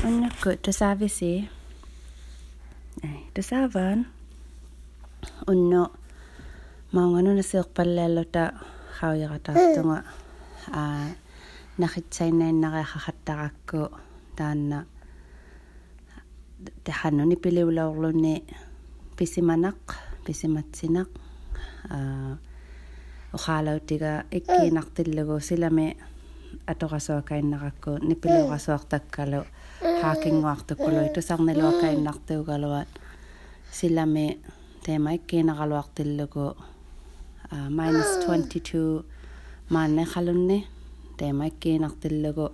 Anya ko, to savi si. Ay, to savan. Unno, maungano na siyok palelo ta, kao yaka ta, tunga. Ah, nakitsay na yun na kaya kakatak ako, dahan na, dahan no, nipili wala ulo ni, pisimanak, pisimatsinak, ah, ukalaw tiga, ikinak tilago sila me, ah, атоқасоакаиннараккуу нипилуорасоартаккалу хаакингуартуккулуй тусарнилуакаиннартуугалуат силами теймайккинералуартиллуку minus 22 маннехалунни теймайккинартиллуку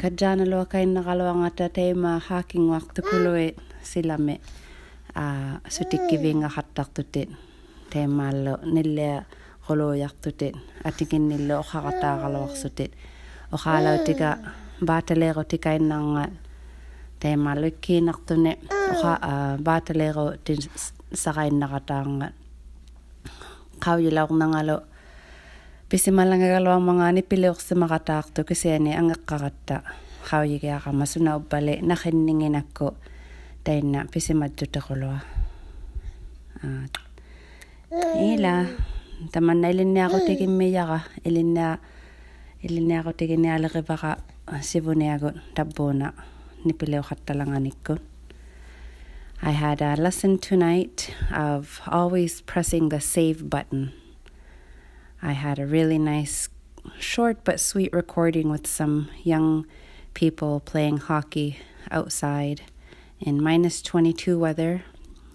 каджааналуакаиннералуангата теймаа хаакингуартуккулуй силами аа сутиккивингахартартутит теймааллу ниллиа qolo quluuyartutit atikinnille oqaqataaqaluarsutit oqaalautika baataleeru tikainnaangat teemaalukkiinartuni oqa baataleeru tin saqainnaqataangat qaujilaqornangalu писималангагалуармагаани пилиорсимақатаарту кисиани ангеққаратта қаужигиақама суна уппали нахиннингинакку таинна писиматтутеқулуа аа ила I had a lesson tonight of always pressing the save button. I had a really nice, short but sweet recording with some young people playing hockey outside in minus 22 weather,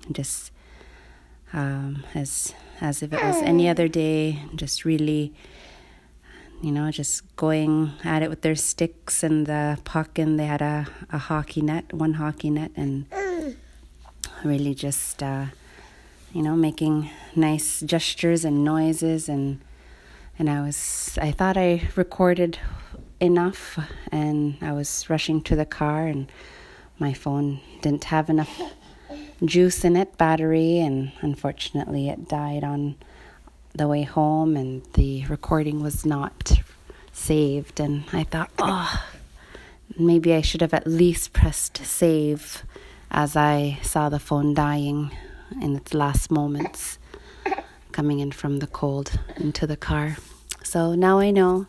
just um, as as if it was any other day, just really, you know, just going at it with their sticks and the puck, and they had a, a hockey net, one hockey net, and really just, uh, you know, making nice gestures and noises, and and I was, I thought I recorded enough, and I was rushing to the car, and my phone didn't have enough juice in it, battery, and unfortunately it died on the way home, and the recording was not saved. And I thought, oh, maybe I should have at least pressed save as I saw the phone dying in its last moments coming in from the cold into the car. So now I know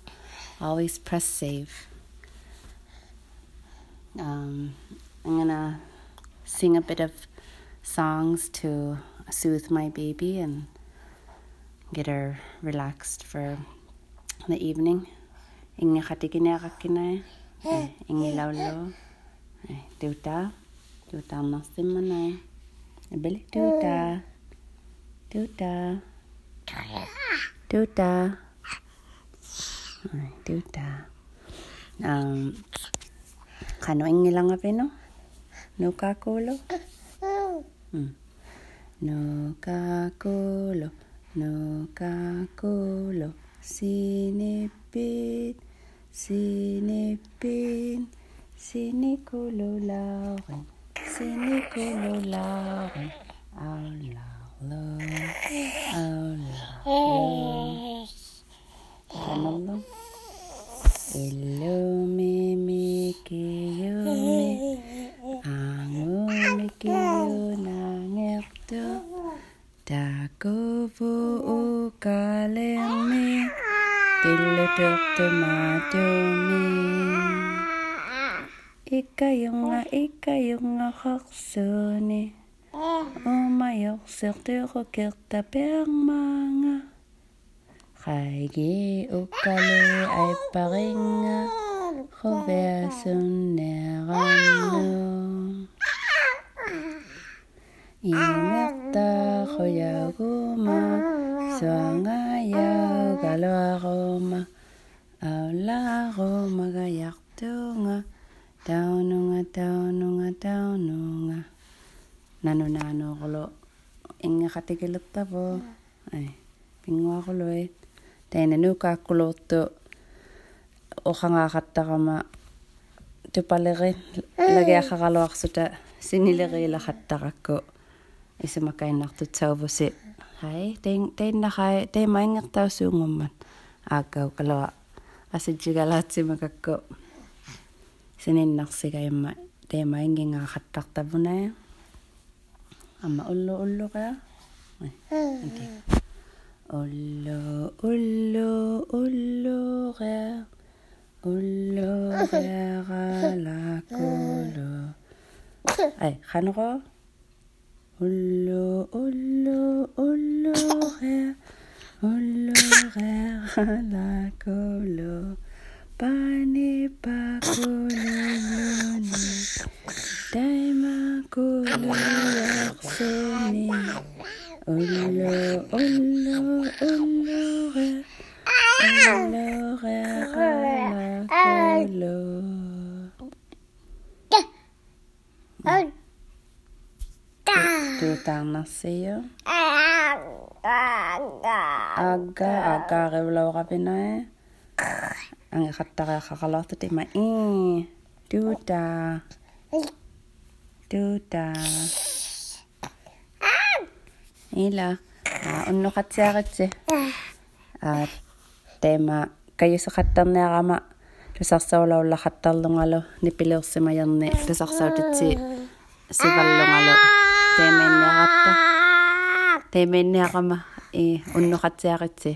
always press save. Um, I'm gonna sing a bit of songs to soothe my baby and get her relaxed for the evening. Ingi khatikinerakine, eh, ingi laulo, eh, tuta, tuta eh, bili tuta, tuta, tuta, tuta. Um, kano ingi lang apino? Nuka Hmm. No kakolo, no kakolo, sinipid, sinipid, sinikolo lauren, sinikolo lauren, aulalo, ah, takuvu ukalemi, tillutuktu matumi. Ikayunga ikayunga qarsuni, umayorsertuqukirta permanga. Qaigi ukale ay paringa, khoversunnerannu. Aula ro magayak tunga. Tauno nga tauno nga tauno nga. Nano nano kulo. Inga katikilot tapo. Mm. Ay. Pingwa kulo eh. Taina nuka kuloto. Okangakattaqama. Tupaleri. Mm. Lagiakakaluaqsuta. Sinilerilaqattaqakku. Isimakainnartutsaavosi. Hai. Tein tein nakai. Tein maingertausuungumman. Aakkau kalua. asitsigalaatsimакакку sininnersigaimma teema ingingaaqattaqtavunaa amma Oloraire à la colo, pané pa colonne, taima colo arsoni. Olo, olo, oloraire, oloraire à la colo. Tout en enseignant. агга агга ревлоорапинаа ангеқаттариаққаралаартут има и дута дута ила уннеқатсиаритси а тема кайусеқаттарниарама тусарсаулауллахаттарлунгалу нипилерсимаярни тусарсаутитси сиваллунгалу. Темэннератта temenniaqama i eh, unnoqatsiaqitsi